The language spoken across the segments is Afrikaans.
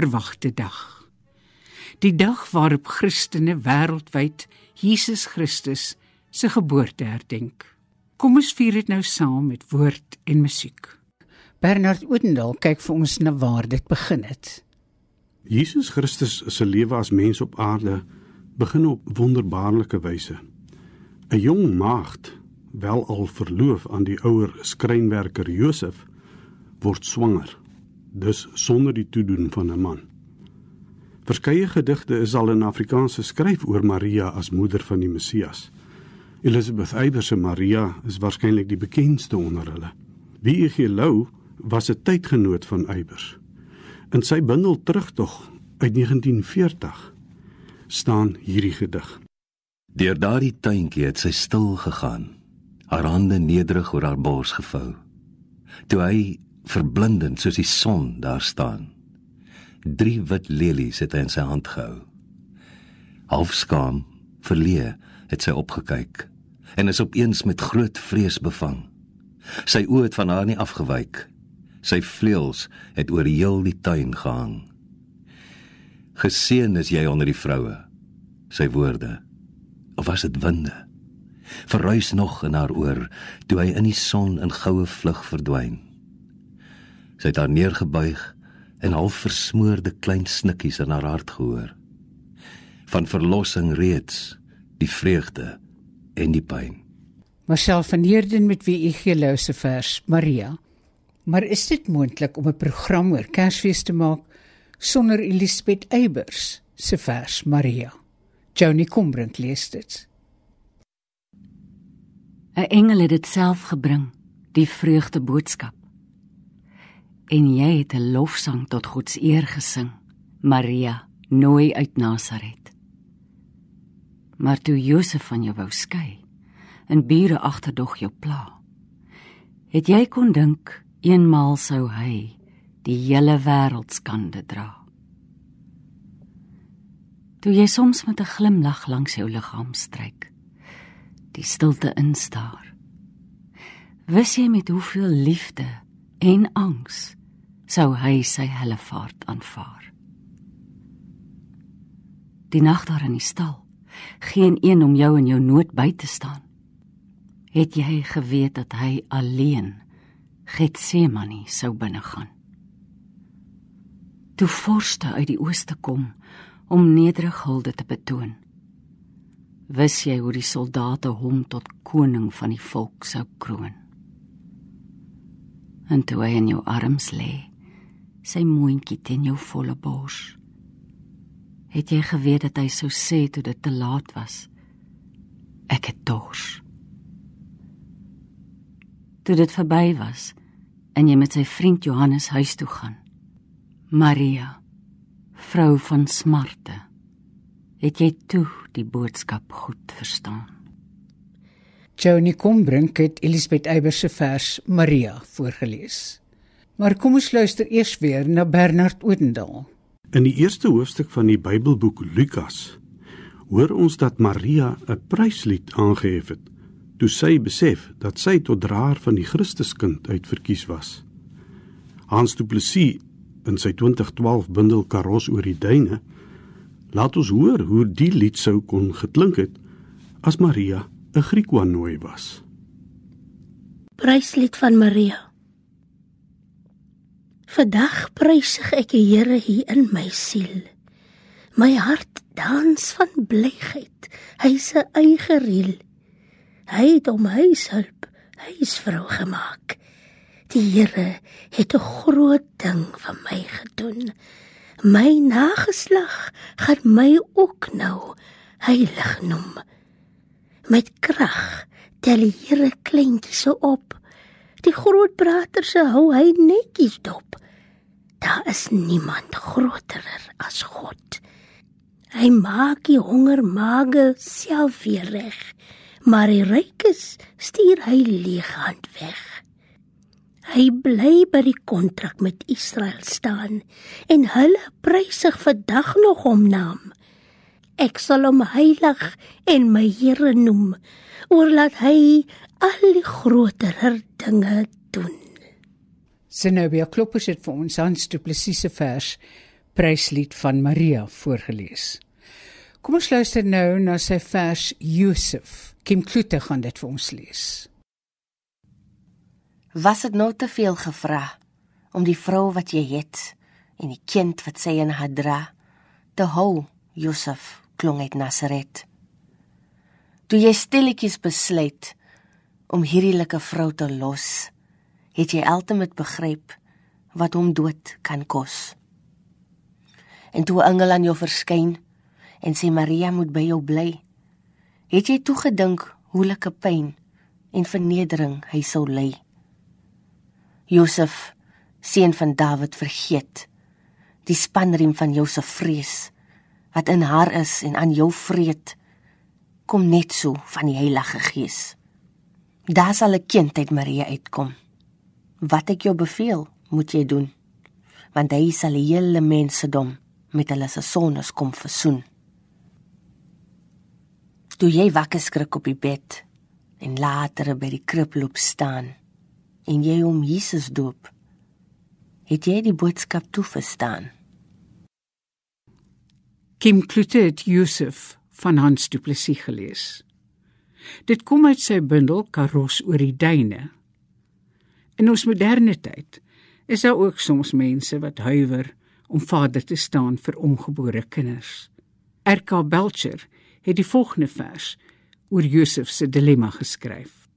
Verwagte dag. Die dag waarop Christene wêreldwyd Jesus Christus se geboorte herdenk. Kom ons vier dit nou saam met woord en musiek. Bernard Oudendal kyk vir ons na waar dit begin het. Jesus Christus se lewe as mens op aarde begin op wonderbaarlike wyse. 'n Jong maagd, wel al verloof aan die ouer skrynwerker Josef, word swanger, dus sonder die toedoen van 'n man. Verskeie gedigte is al in Afrikaans geskryf oor Maria as moeder van die Messias. Elizabeth Eybers se Maria is waarskynlik die bekendste onder hulle. Wie E.G. Lou was 'n tydgenoot van Eybers. In sy bundel Terugtog uit 1940 staan hierdie gedig. Deur daardie tuintjie het sy stil gegaan, haar hande nederig oor haar bors gevou. Toe hy verblindend soos die son daar staan. Drie wit lelies het hy in sy hand gehou. Halfskaam, verleë, het sy opgekyk en is opeens met groot vrees bevang. Sy oë het van haar nie afgewyk. Sy vleuels het oor heel die tuin gehang. Geseën is jy onder die vroue, sy woorde. Of was dit winde? Verruis nog in haar oor toe hy in die son in goue vlug verdwyn. Sy het haar neergebuig en half versmoorde klein snikkies in haar hart gehoor. Van verlossing reeds, die vreugde en die pyn. Marcel van Heerden met wie u gelou se vers Maria. Maar is dit moontlik om 'n program oor Kersfees te maak sonder Elisabeth Eybers se vers Maria? Johnny Combrink lees dit. 'n Engel het dit self gebring, die vreugde boodskap en jy het 'n lofsang tot God se eer gesing, Maria, nooi uit Nasaret. Maar toe Josef van jou wou skei, en bure agterdog jou pla, het jy kon dink eenmaal sou hy die hele wêreld skande dra. Toe jy soms met 'n glimlag langs jou liggaam stryk, die stilte instaar. Wys jy met hoeveel liefde en angs sou hy sy hellevaart aanvaar. Die nag daar in die stal, geen een om jou in jou nood by te staan. Het jy geweet dat hy alleen Getsemane sou binne gaan? Toe vorste uit die ooste kom om nederig hulde te betoon. Wis jy hoe die soldate hom tot koning van die volk sou kroon? En toe hy in jou arms lê, sy moontjie teen jou volle bors. Het jy geweet dat hy sou sê toe dit te laat was? Ek het dors. Toe dit verby was en jy met sy vriend Johannes huis toe gaan. Maria, vrou van smarte, het jy toe die boodskap goed verstaan? Johnny Combrink het Elisabeth Eybers se vers Maria voorgeles. Maar kom ons luister eers weer na Bernard Oudendal. In die eerste hoofstuk van die Bybelboek Lukas hoor ons dat Maria 'n pryslied aangehef het toe sy besef dat sy tot draer van die Christuskind uitverkies was. Hans Du Plessis in sy 2012 bundel Karos oor die duine laat ons hoor hoe die lied sou kon geklink het as Maria 'n Griekwaanooi was. Pryslied van Maria. Vandag prysig ek die Here hier in my siel. My hart dans van blygheid. Hy se eie riel. Hy het om huishulp, huisvrou gemaak. Die Here het 'n groot ding vir my gedoen. My nageslag gaan my ook nou heilig noem. Met krag tel die Here kleintjies op. Die groot brater se hou hy netjies dop. Daar is niemand groterer as God. Hy maak die honger mage self weer reg, maar die rykes stuur hy leeghand weg. Hy bly by die kontrak met Israel staan en hulle prysig vandag nog hom naam. Ek sal hom heilig en my Here noem, oorlaat hy al die groter dinge doen. Zenobia Kloppers het vir ons Hans Du Plessis se vers Pryslied van Maria voorgeles. Kom ons luister nou na sy vers Josef. Kim Kloete gaan dit vir ons lees. Was dit nou te veel gevra om die vrou wat jy het en die kind wat sy in haar dra te hou, Josef, klong uit Nasaret. Toe jy stilletjies besluit om hierdie lekker vrou te los, het jy altemat begryp wat hom dood kan kos. En toe 'n engel aan jou verskyn en sê Maria moet by jou bly, het jy toe gedink hoe lekker pyn en vernedering hy sou ly. Josef, seun van Dawid, vergeet die spanriem van jou se vrees wat in haar is en aan jou vreet kom net so van die Heilige Gees. Daar sal 'n kind uit Maria uitkom. Wat ek jou beveel, moet jy doen. Want hy sal die hele mensedom met hulle se sondes kom versoen. Toe jy wakker skrik op die bed en later by die krib loop staan en jy hom Jesus doop, het jy die boodskap toe verstaan. Kim Klute het Josef van Hans Du Plessis gelees. Dit kom uit sy bundel Karos oor die duine. In ons moderne tyd is daar ook soms mense wat huiwer om vader te staan vir ongebore kinders. R.K. Belcher het die volgende vers oor Josef se dilemma geskryf.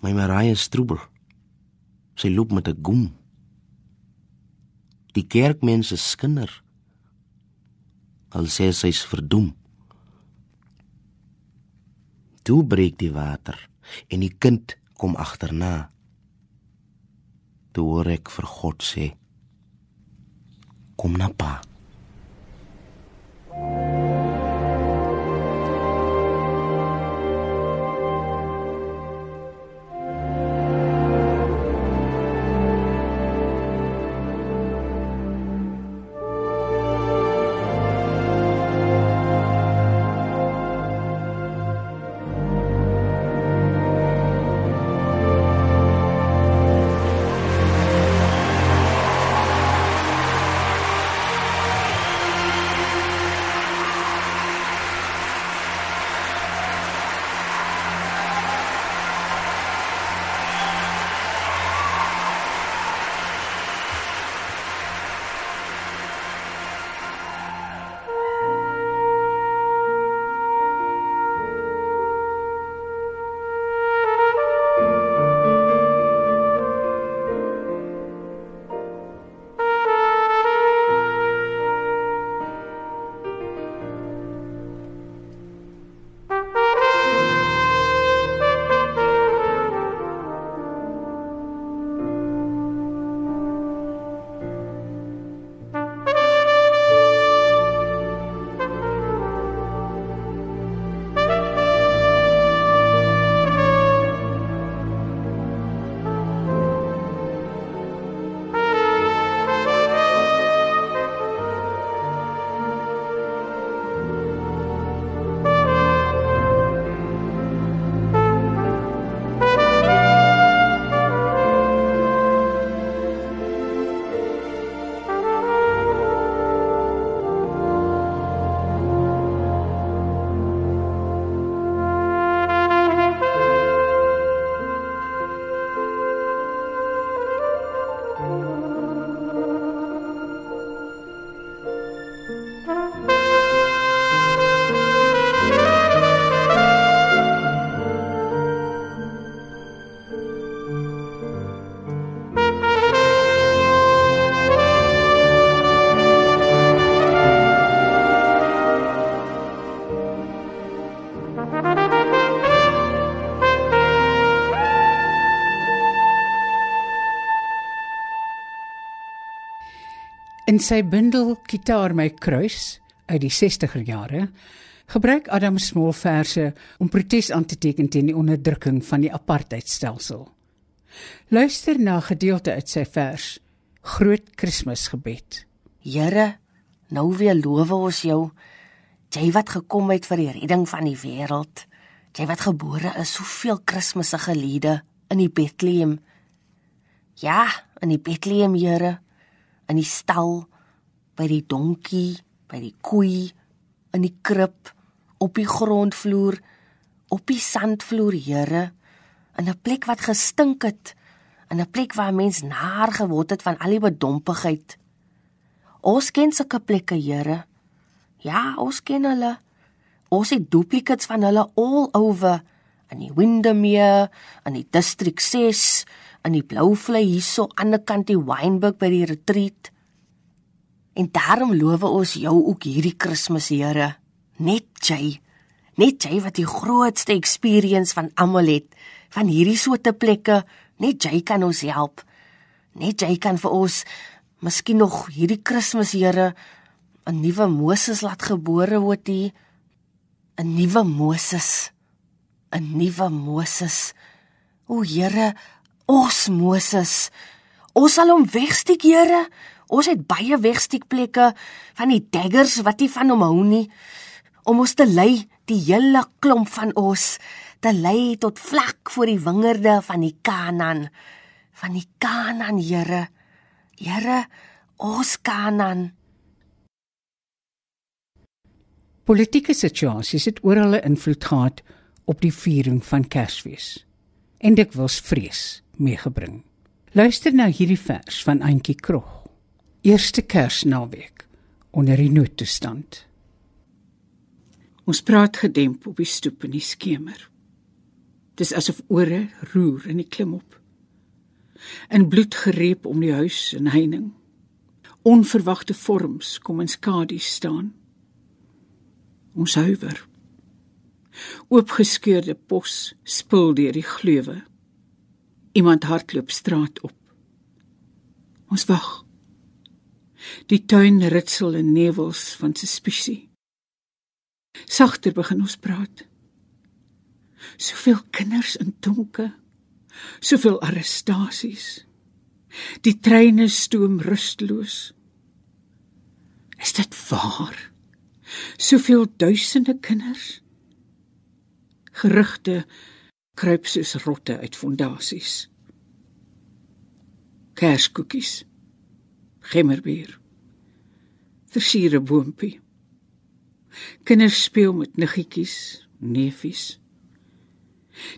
My Maria stroebel. Sy loop met 'n goem. Die kerkmense skinder. Al sê sy's verdoem. Toe breek die water en die kind kom agterna. Toe hoor ek vir God sê: Kom na pa. In sy bundel Kitaar my kruis uit die 60er jare gebruik Adam Small verse om protes aan te teken teen die onderdrukking van die apartheidstelsel. Luister na gedeelte uit sy vers Groot Kersgebed. Here, nou weer loof ons jou. Jy wat gekom het vir die redding van die wêreld. Jy wat gebore is soveel Kersfeesse gelede in die Bethlehem. Ja, in die Bethlehem, Here, in die stal, by die donkie, by die koei, in die krib, op die grondvloer, op die sandvloer, Here, in 'n plek wat gestink het, in 'n plek waar mens naar geword het van al die bedompigheid. Ons ken sulke plekke, Here. Ja, ons ken hulle. Ons het duplicates van hulle all over in die Windermere, in die District 6, in die Blouvlei hierso aan die kant die Wynberg by die retreat. En daarom loof ons jou ook hierdie Kersfees, Here. Net jy. Net jy wat die grootste experience van almal het van hierdie soorte plekke. Net jy kan ons help. Net jy kan vir ons miskien nog hierdie Kersfees, Here, 'n nuwe Moses laat gebore word hier. 'n Nuwe Moses. 'n Nuwe Moses. O Here, ons Moses. Ons sal hom wegsteek, Here. Ons het baie wegsteekplekke van die daggers wat nie van hom hou nie om ons te lei die hele klomp van ons te lei tot vlak voor die wingerde van die Kanaan. Van die Kanaan Here. Here ons Kanaan. Politieke situasies het oral 'n invloed gehad op die viering van Kersfees. En dit was vrees meegebring. Luister nou hierdie vers van Auntie Krog. Eerste Kersnaweek onder die noodtoestand. Ons praat gedemp op die stoep in die skemer. Dis asof ore roer in die klimop. In bloed gereep om die huis en heining. Onverwagte vorms kom in skadu staan. Ons huiwer. Oopgeskeurde pos spul deur die gleuwe. Iemand hardloop straat op. Ons wag. Die tuin ritsel in nevels van suspisie. Sagter begin ons praat. Soveel kinders in donke. Soveel arrestasies. Die treine stoom rusteloos. Is dit waar? Soveel duisende kinders. Gerugte kruip soos rotte uit fondasies. Kerskoekies. Gemmerbier. Versiere boontjie. Kinders speel met niggetjies, neefies.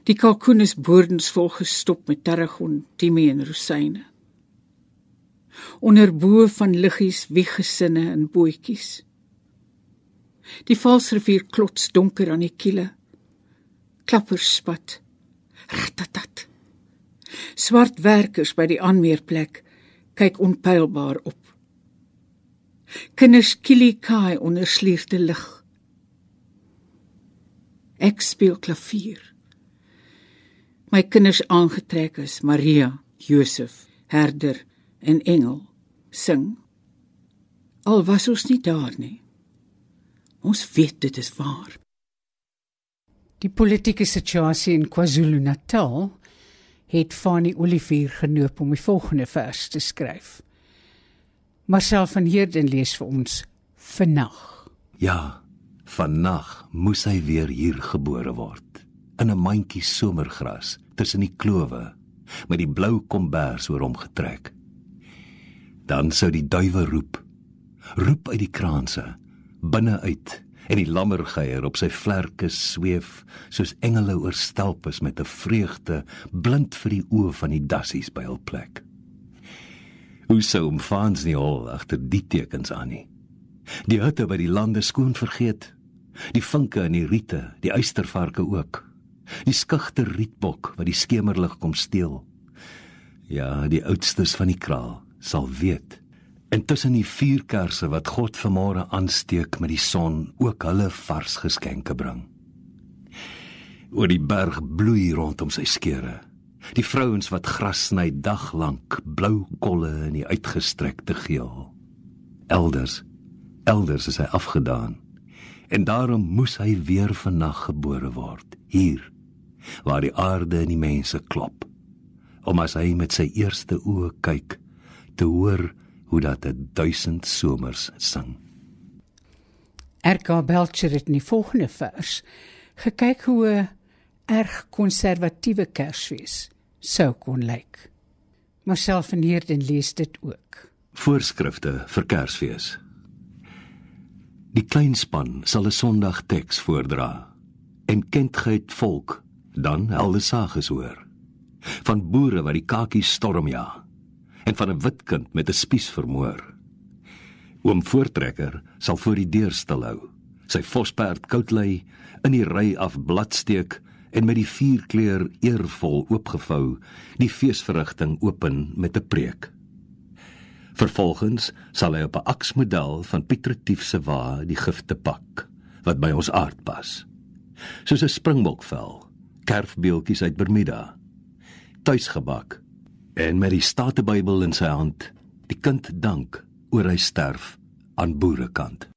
Die kalkoen is boordensvol gestop met tarragon, timie en rosyne. Onder bo van liggies wieg gesinne in bootjies. Die valsrivier klots donker aan die kiele. Klappers spat. Ratatat. Swart werkers by die aanmeerplek kyk onpylbaar op. Kinders kielie kai onder slierte lig. Ek speel klavier. My kinders aangetrek is Maria, Josef, herder en engel sing. Al was ons nie daar nie. Ons weet dit is waar. Die politieke situasie in KwaZulu-Natal het Fanie Olivier genoop om die volgende vers te skryf. Marcel van Heerden lees vir ons vannag. Ja, vannag moes hy weer hier gebore word in 'n mandjie somergras tussen die klowe met die blou kombers oor hom getrek. Dan sou die duwe roep, roep uit die kraanse binne uit en die lammergeier op sy vlerke sweef soos engele oor stelpes met 'n vreugde blind vir die oë van die dassies by hul plek. Hoe sou hom fans nie al agter die tekens aan nie. Die hutte by die lande skoon vergeet. Die vinke en die riete, die uistervarke ook. Die skugter rietbok wat die skemerlig kom steel. Ja, die oudstes van die kraal sal weet. Intussen die vuurkersse wat God vanmôre aansteek met die son ook hulle vars geskenke bring. Oor die berg bloei rondom sy skere Die vrouens wat gras sny dag lank, blou kolle in die uitgestrekte geel. Elders, elders is hy afgedaan. En daarom moes hy weer vannag gebore word, hier waar die aarde en die mense klop. Om as hy met sy eerste oë kyk, te hoor hoe dat 'n duisend somers sing. RK Belcher het in die volgende vers gekyk hoe 'n erg konservatiewe Kersfees sou kon lyk. Marcel van Heerden lees dit ook. Voorskrifte vir Kersfees. Die kleinspan sal 'n Sondag teks voordra en kentigheid volk dan helde sages hoor. Van boere wat die kakies stormja en van 'n wit kind met 'n spies vermoor. Oom Voortrekker sal voor die deur stil hou. Sy vosperd koud lê in die ry af bladsteek en met die vierkleur eervol oopgevou die feesverrigting open met 'n preek. Vervolgens sal hy op 'n aksmodel van Piet Retief se wa die gifte pak wat by ons aard pas. Soos 'n springbokvel, kerfbeeltjies uit Bermuda, tuisgebak en met die Statebybel in sy hand, die kind dank oor hy sterf aan boerekant.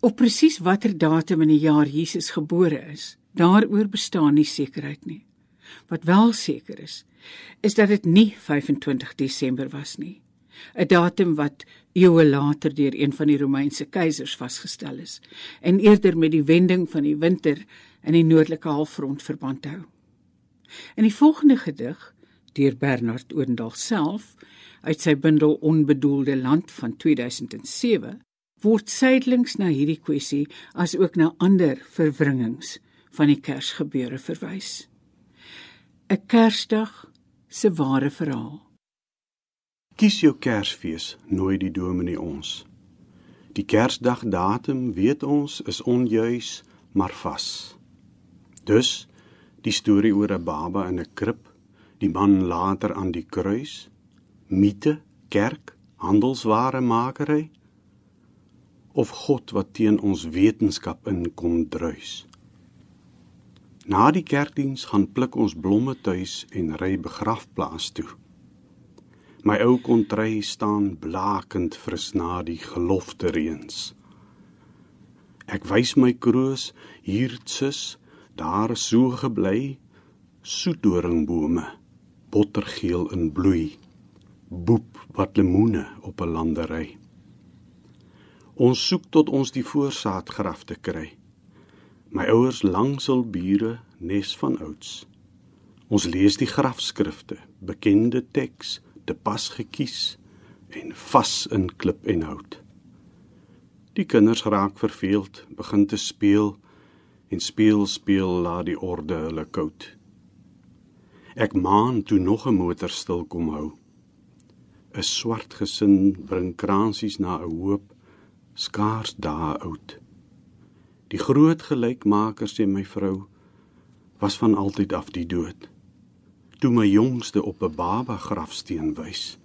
Op presies watter datum in die jaar Jesus gebore is, daaroor bestaan nie sekerheid nie. Wat wel seker is, is dat dit nie 25 Desember was nie. 'n Datum wat eeue later deur een van die Romeinse keisers vasgestel is en eerder met die wending van die winter in die noordelike halfrond verband hou. In die volgende gedig deur Bernard Oendal self uit sy bundel Onbedoelde land van 2007 word suidelings na hierdie kwessie as ook na ander verwringings van die Kersgebeure verwys. 'n Kersdag se ware verhaal. Kies jou Kersfees, nooi die dominee ons. Die Kersdag datum weet ons is onjuis, maar vas. Dus die storie oor 'n baba in 'n krib, die man later aan die kruis, mite, kerk, handelsware makery of God wat teen ons wetenskap inkom druis. Na die kerkdiens gaan pluk ons blomme tuis en ry begrafplaas toe. My ou kontry staan blakend fris na die gelofte reëns. Ek wys my kroos hier sus, daar so gebly, soetdoringbome, bottergeel in bloei, boep wat lemoene op 'n landery. Ons soek tot ons die voorsaat graf te kry. My ouers langsel bure nes van ouds. Ons lees die grafskrifte, bekende teks, te pas gekies en vas in klip en hout. Die kinders raak verveeld, begin te speel en speel speel laat die orde hulle koud. Ek maan toe nog 'n motor stil kom hou. 'n Swart gesin bring kransies na 'n hoop skaars dae oud. Die groot gelykmaker sê my vrou was van altyd af die dood. Toe my jongste op 'n baba grafsteen wys,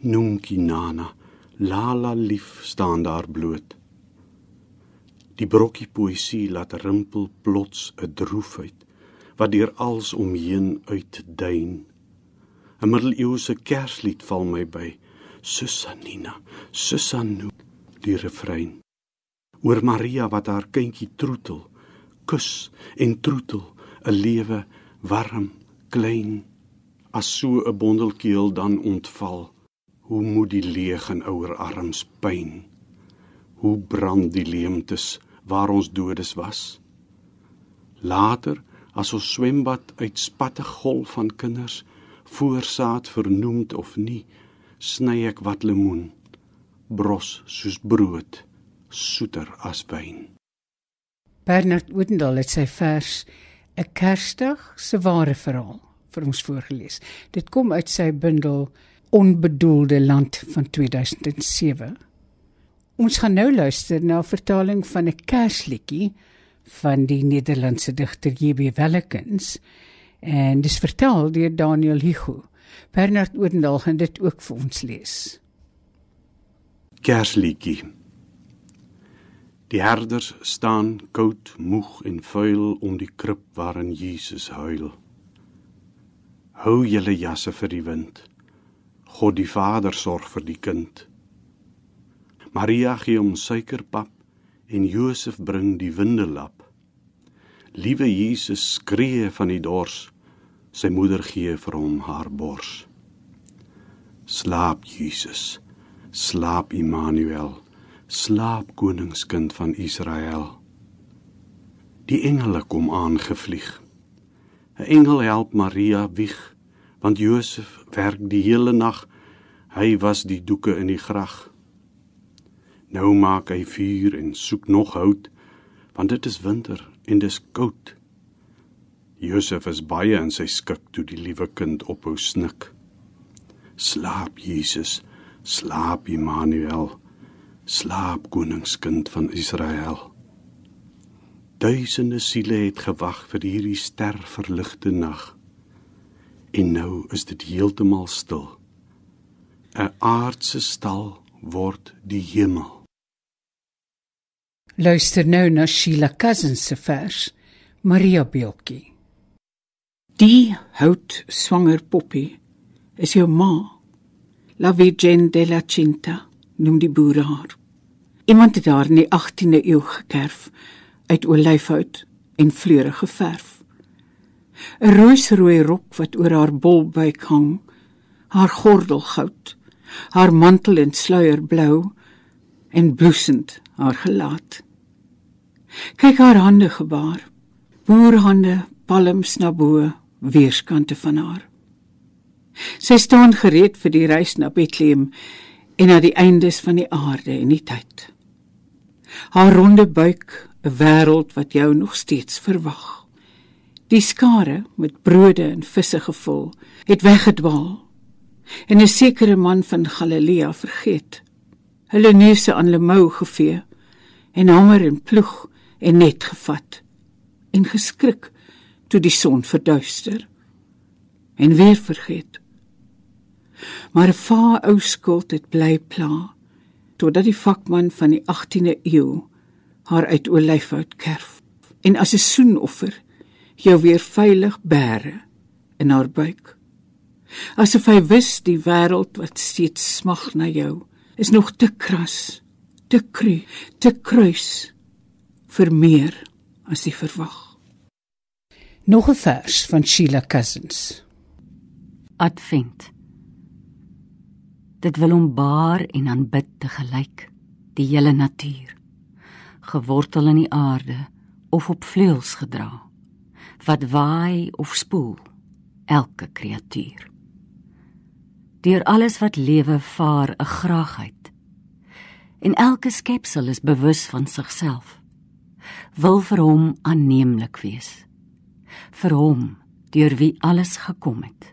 noem Kinana, Lala lief staan daar bloot. Die brokkie poësie laat rimpel plots 'n droefheid wat deur als omheen uitduin. 'n Middeleeuse kerslied val my by, Susanina, Susanu, die refrein. Oor Maria wat haar kindjie troetel, kus en troetel, 'n lewe warm, klein, as so 'n bondelkeel dan ontval. Hoe moet die leeg en ouer arms pyn? Hoe brand die leemtes waar ons dodes was? Later as ons swembad uit spatte golf van kinders voorsaat vernoemd of nie sny ek wat lemoen bros soos brood soeter as wyn Bernard Oudendal het sy vers 'n Kersdag se ware verhaal vir ons voorgeles. Dit kom uit sy bundel Onbedoelde land van 2007. Ons gaan nou luister na 'n vertaling van 'n Kersliedjie van die Nederlandse digter J.B. Wellekens en dis vertel deur Daniel Hugo. Bernard Oudendal gaan dit ook vir ons lees. Kersliedjie. Die herders staan koud, moeg en vuil om die krib waarin Jesus huil. Hou julle jasse vir die wind. God die Vader sorg vir die kind. Maria gee hom suikerpap en Josef bring die windelap. Liewe Jesus skree van die dors. Sy moeder gee vir hom haar bors. Slaap Jesus. Slaap Immanuel. Slaap koningskind van Israel. Die engele kom aangevlieg. 'n Engel help Maria wieg, want Josef werk die hele nag. Hy was die doeke in die grag. Nou maak hy vuur en soek nog hout, want dit is winter en dis koud. Josef is baie in sy skik toe die liewe kind ophou snik. Slaap Jesus, slaap Immanuel, slaap koningskind van Israel. Duisende siele het gewag vir hierdie sterverligte nag. En nou is dit heeltemal stil. 'n Aardse stal word die hemel. Luister nou na Sheila Cousins se vers Maria Beeltjie. Die hout swanger poppie is jou ma. La Virgen de la Cinta noem die boere haar. Iemand het haar in die 18de eeu gekerf uit olyfhout en vleure geverf. 'n Roosrooi rok wat oor haar bolbuik hang, haar gordel goud, haar mantel en sluier blou en bloesend haar gelaat. Kyk haar hande gebaar. Boerhande, palms na bo, weerskante van haar. Sy staan gereed vir die reis na Bethlehem en na die eindes van die aarde en die tyd. Haar ronde buik, 'n wêreld wat jou nog steeds verwag. Die skare met brode en visse gevul, het weggedwaal. En 'n sekere man van Galilea vergeet. Hulle neuse aan lemou gevee en hamer en ploeg en net gevat en geskrik toe die son verduister en weer vergeet. Maar 'n va ou skuld het bly pla totdat die vakman van die 18de eeu haar uit olyfhout kerf en as 'n soenoffer jou weer veilig bære in haar buik. Asof hy wis die wêreld wat steeds smag na jou is nog te kras, te kru, te kruis vir meer as jy verwag. Nog 'n vers van Sheila Cousins. Advent. Dit wil hom baar en aanbid te gelyk, die hele natuur, gewortel in die aarde of op vleuels gedra, wat waai of spoel elke kreatuur. Deur alles wat lewe vaar 'n graagheid. En elke skepsel is bewus van sigself wil vir hom aanneemlik wees. Vir hom, deur wie alles gekom het.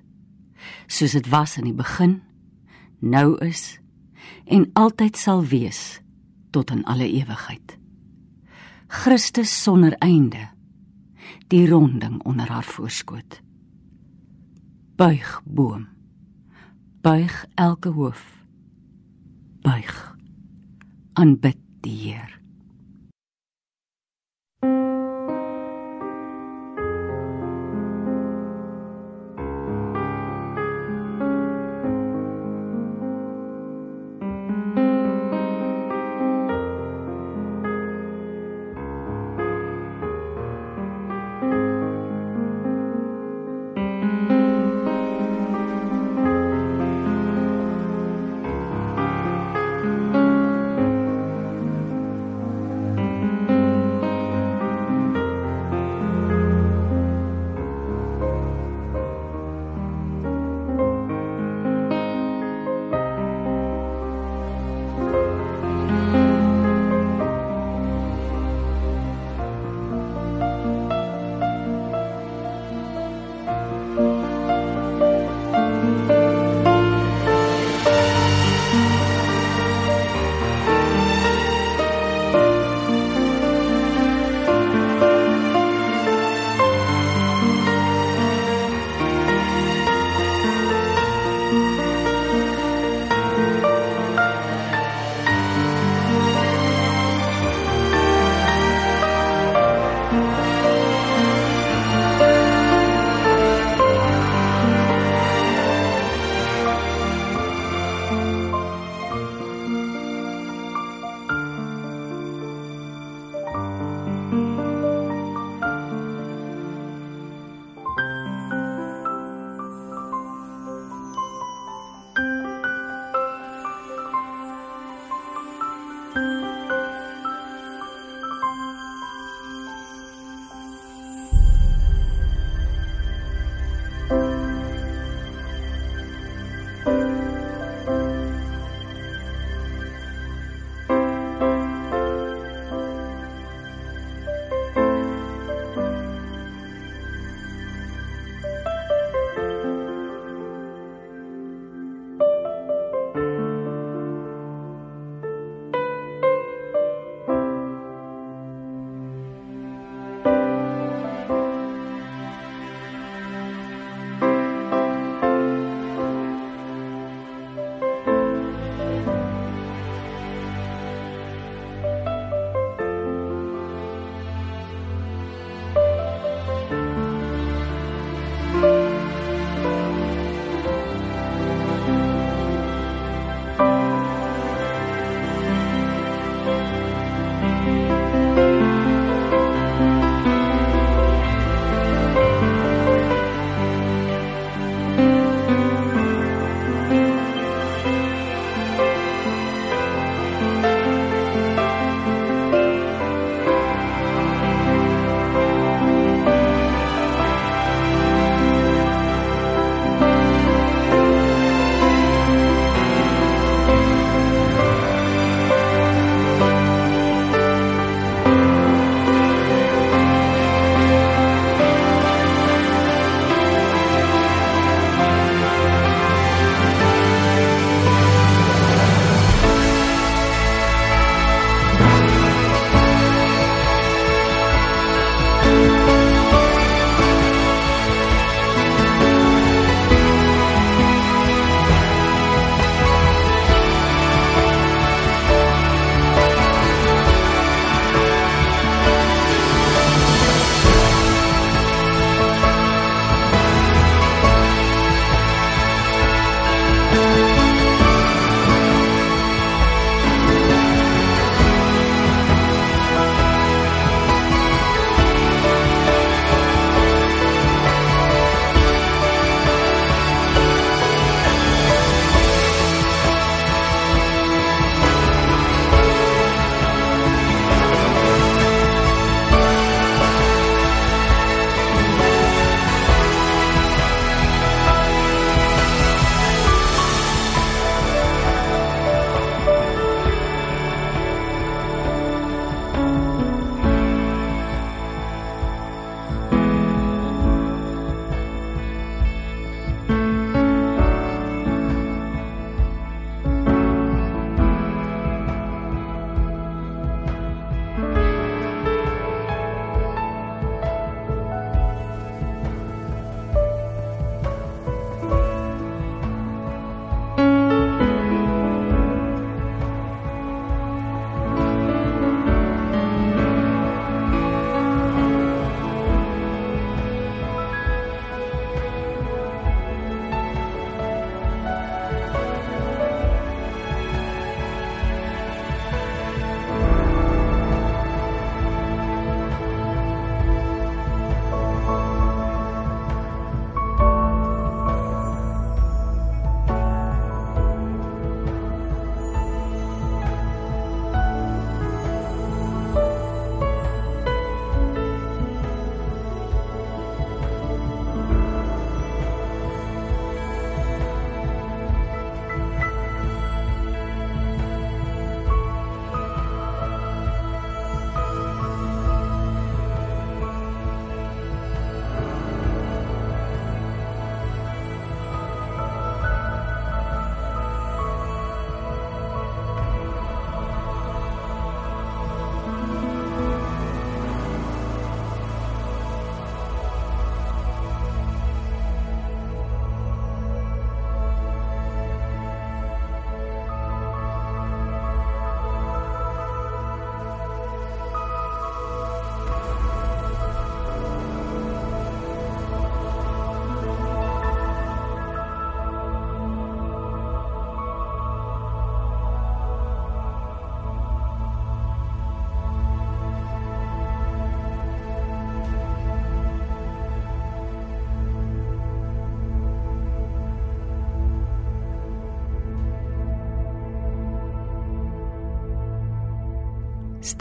Soos dit was in die begin, nou is en altyd sal wees tot in alle ewigheid. Christus sonder einde, die ronding onder haar voorskoot. Buig boom. Buig elke hoof. Buig. Aanbid die Here.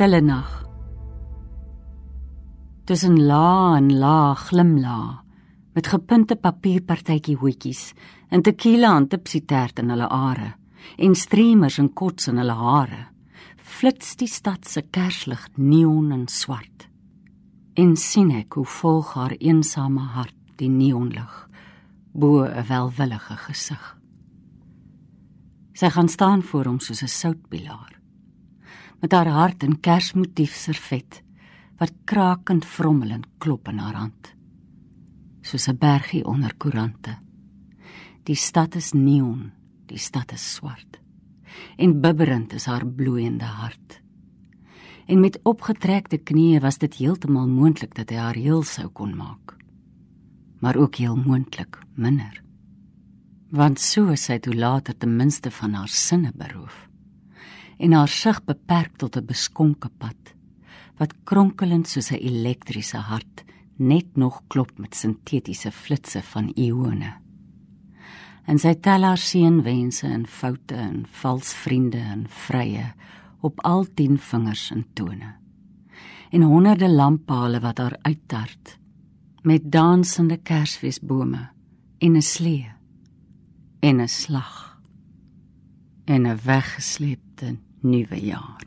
Stille nag. Tussen la en la glimla met gepunte papierpartytjie hoetjies en tequila en tipsitert in hulle are en streamers en kots in hulle hare flits die stad se kerslig neon en swart. En sien ek hoe volg haar eensame hart die neonlig bo 'n welwillige gesig. Sy gaan staan voor hom soos 'n soutpilaar met haar hart in kersmotief servet wat krakend vrommelend klop in haar hand. Soos 'n bergie onder koerante. Die stad is neon die stad is swart. En bibberend is haar bloeiende hart. En met opgetrekte knieë was dit heeltemal moontlik dat hy haar heel sou kon maak. Maar ook heel moontlik minder. Want so is sy toe later ten minste van haar sinne beroof en haar sig beperk tot 'n beskonke pad wat kronkelend soos 'n elektriese hart net nog klop met sintetiese flitsse van ione. En sy tel haar seënwense en foute en vals vriende en vrye op al 10 vingers en tone. En honderde lamppale wat haar uittart met dansende kersfeesbome en 'n slee en 'n slag en 'n weggesleepte nuwe jaar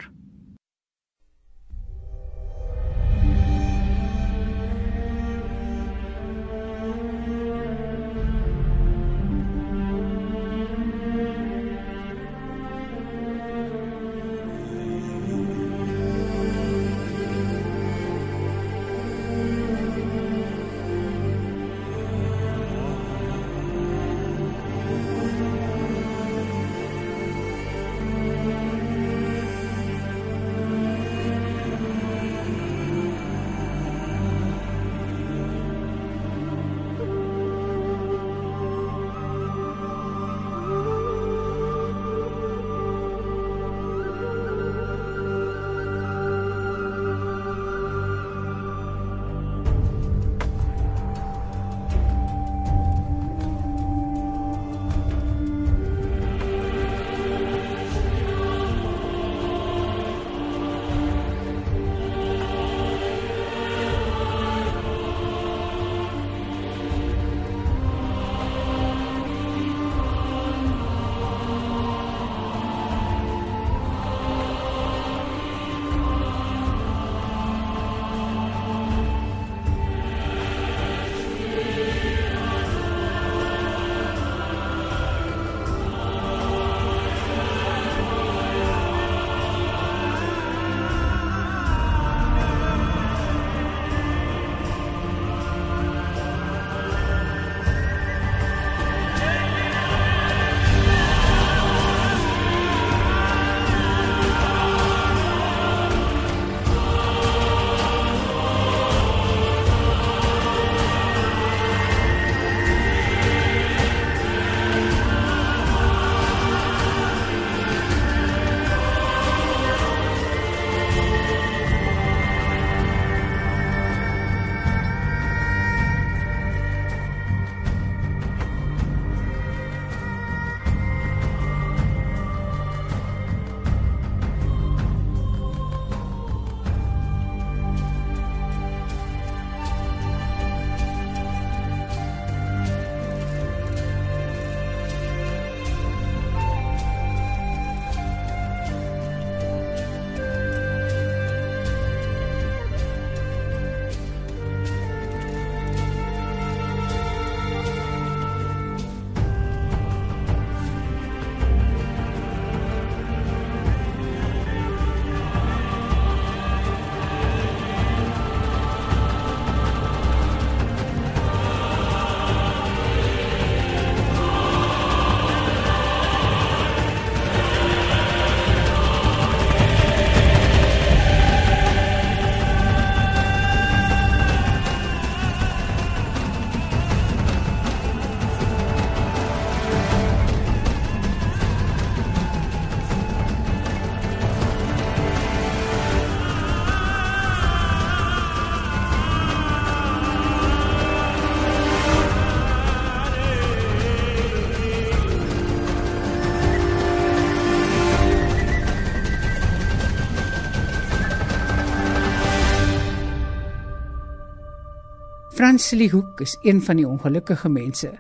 Anselie Hoek is een van die ongelukkige mense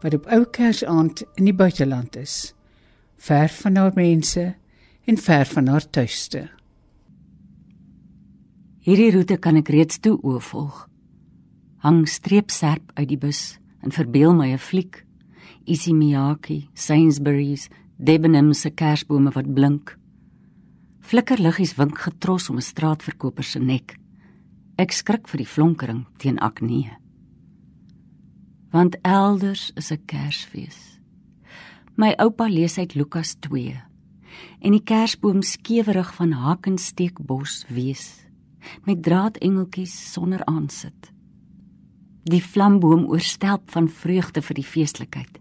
wat op ou Kersaand in die buiteland is, ver van haar mense en ver van haar tuiste. Hierdie roete kan ek reeds toe oorvolg. Hang streepserp uit die bus en verbeel my 'n fliek. Isi Miyake, Sainsbury's, Debenham se kersbome wat blink. Flikkerliggies wink getros om 'n straatverkoper se nek. Ek skrik vir die flonkering teen akne. Want elders is 'n Kersfees. My oupa lees uit Lukas 2 en die kersboom skewerig van hakensteekbos wees met draadengeltjies sonder aansit. Die flamboom oorstelp van vreugde vir die feestelikheid.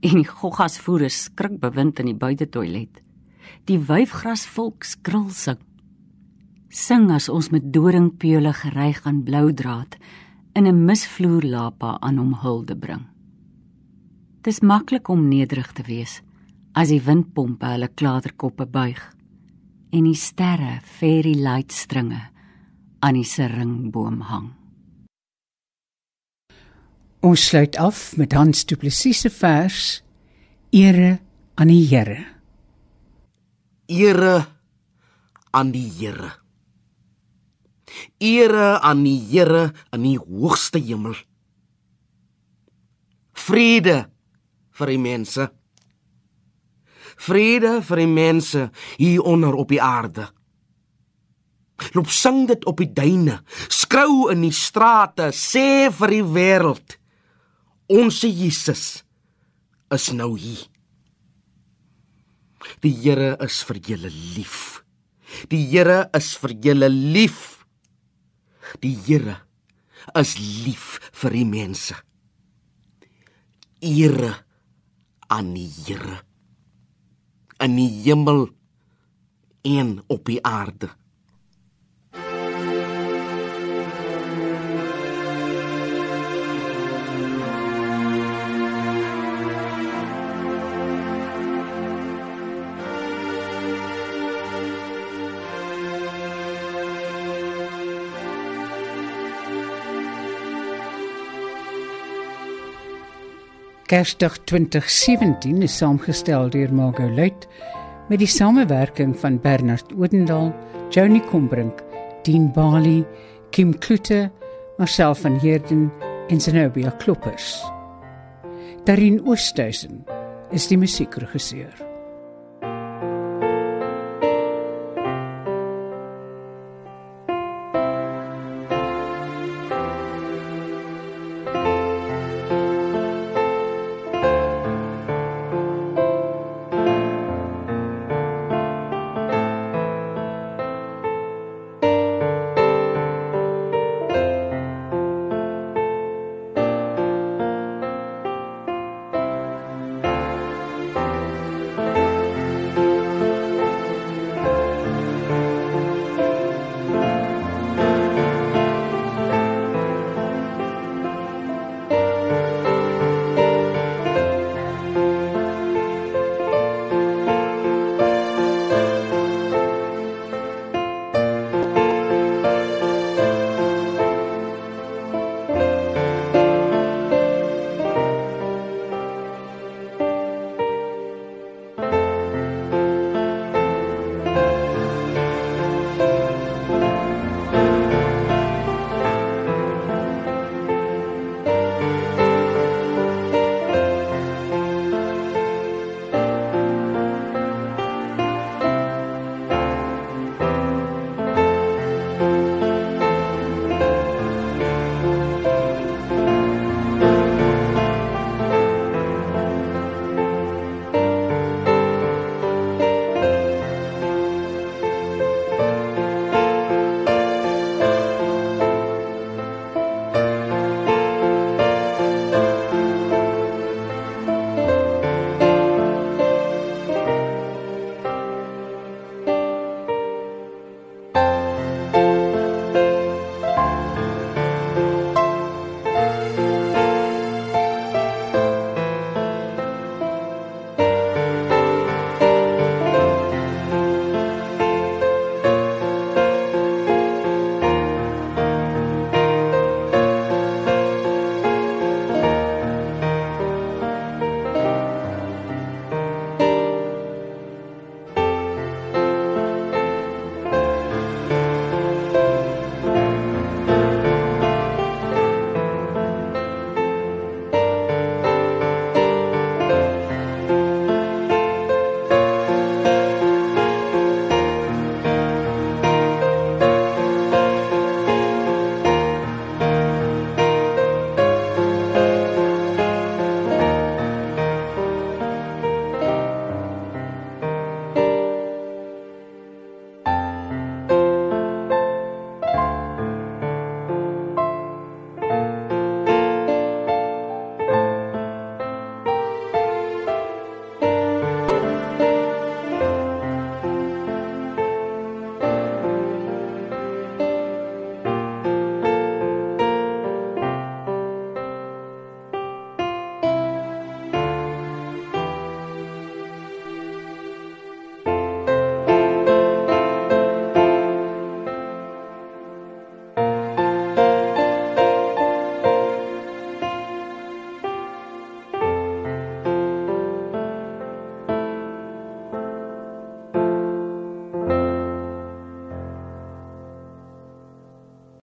En die goggas voer skrik bewind in die buitetoilet. Die wyfgras volk skril sing. Sing as ons met doringpeule gereig aan blou draad in 'n misvloer lapa aan hom hulde bring. Dis maklik om nederig te wees as die windpompe hulle klaterkoppe buig en die sterre fairy light stringe aan die seringboom hang. Ons sluit af met Hans Du Plessis se vers Ere aan die Here. Ere aan die Here. Ere aan die Here in die hoogste hemel. Vrede vir die mense. Vrede vir die mense hier onder op die aarde. Loop sing dit op die duine, skrou in die strate, sê vir die wêreld: Ons Jesus is nou hier. Die Here is vir julle lief. Die Here is vir julle lief. Die Here is lief vir die mense. Ere aan die Here in die hemel en op die aarde. Kersdag 2017 is saamgestel deur Margot Luit met die samewerking van Bernard Odendaal, Joni Combrink, Dean Bali, Kim Klute, Marcel van Heerden en Zenobia Kloppers. Darin Oosthuizen is die musiekregisseur.